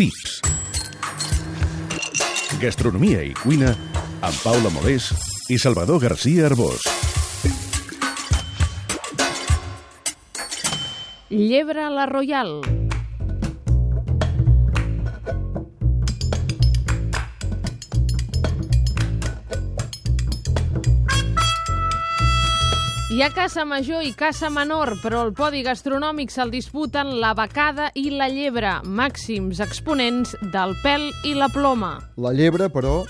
Tips. Gastronomia i cuina amb Paula Molés i Salvador García Arbós. Llebre la Royal. Hi ha caça major i caça menor, però el podi gastronòmic se'l disputen la becada i la llebre, màxims exponents del pèl i la ploma. La llebre, però,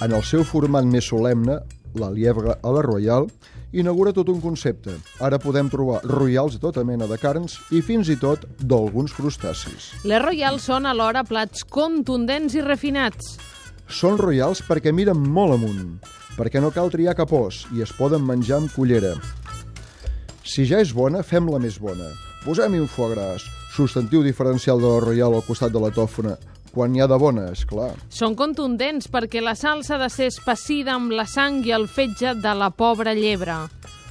en el seu format més solemne, la liebre a la Royal, inaugura tot un concepte. Ara podem trobar royals de tota mena de carns i fins i tot d'alguns crustacis. Les Royals són alhora plats contundents i refinats. Són royals perquè miren molt amunt, perquè no cal triar cap os i es poden menjar amb cullera. Si ja és bona, fem-la més bona. Posem-hi un foie gras, substantiu diferencial de la Royal al costat de la tòfona, quan n'hi ha de bona, és clar. Són contundents perquè la salsa ha de ser espessida amb la sang i el fetge de la pobra llebre.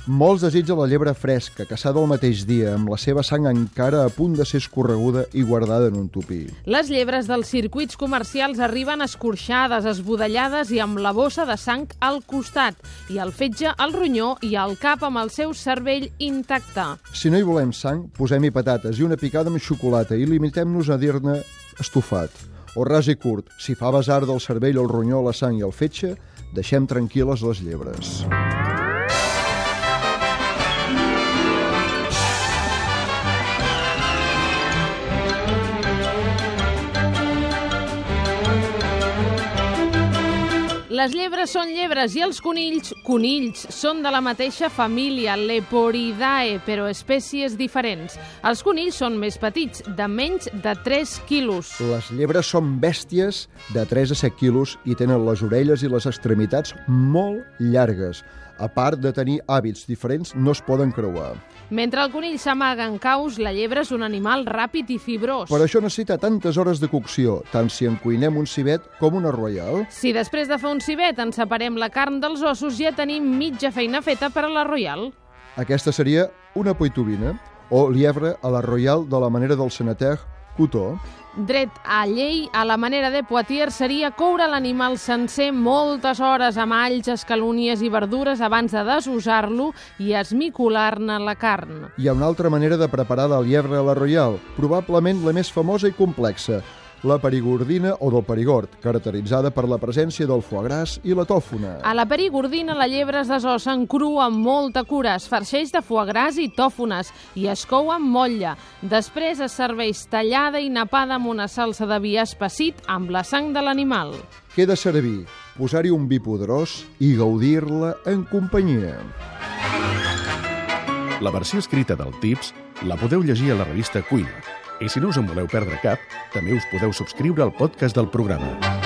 Molts desitgen la llebre fresca, caçada el mateix dia, amb la seva sang encara a punt de ser escorreguda i guardada en un tupí. Les llebres dels circuits comercials arriben escorxades, esbudellades i amb la bossa de sang al costat, i el fetge, el ronyó i el cap amb el seu cervell intacte. Si no hi volem sang, posem-hi patates i una picada amb xocolata i limitem-nos a dir-ne estofat o ras i curt. Si fa besar del cervell, el ronyó, la sang i el fetge, deixem tranquil·les les llebres. Les llebres són llebres i els conills, conills. Són de la mateixa família, Leporidae, però espècies diferents. Els conills són més petits, de menys de 3 quilos. Les llebres són bèsties de 3 a 7 quilos i tenen les orelles i les extremitats molt llargues. A part de tenir hàbits diferents, no es poden creuar. Mentre el conill s'amaga en caus, la llebre és un animal ràpid i fibrós. Per això necessita tantes hores de cocció, tant si en cuinem un cibet com una royal. Si després de fer un cibet en separem la carn dels ossos, ja tenim mitja feina feta per a la royal. Aquesta seria una poitubina, o lievre a la royal de la manera del senater cotó. Dret a llei, a la manera de Poitiers, seria coure l'animal sencer moltes hores amb alls, escalúnies i verdures abans de desusar-lo i esmicular-ne la carn. Hi ha una altra manera de preparar la lievre a la royal, probablement la més famosa i complexa, la perigordina o del perigord, caracteritzada per la presència del foie gras i la tòfona. A la perigordina la llebre es desossa en cru amb molta cura, es farceix de foie gras i tòfones i es cou amb motlla. Després es serveix tallada i napada amb una salsa de vi espessit amb la sang de l'animal. Queda servir, posar-hi un vi poderós i gaudir-la en companyia. La versió escrita del Tips la podeu llegir a la revista Cuina. I si no us en voleu perdre cap, també us podeu subscriure al podcast del programa.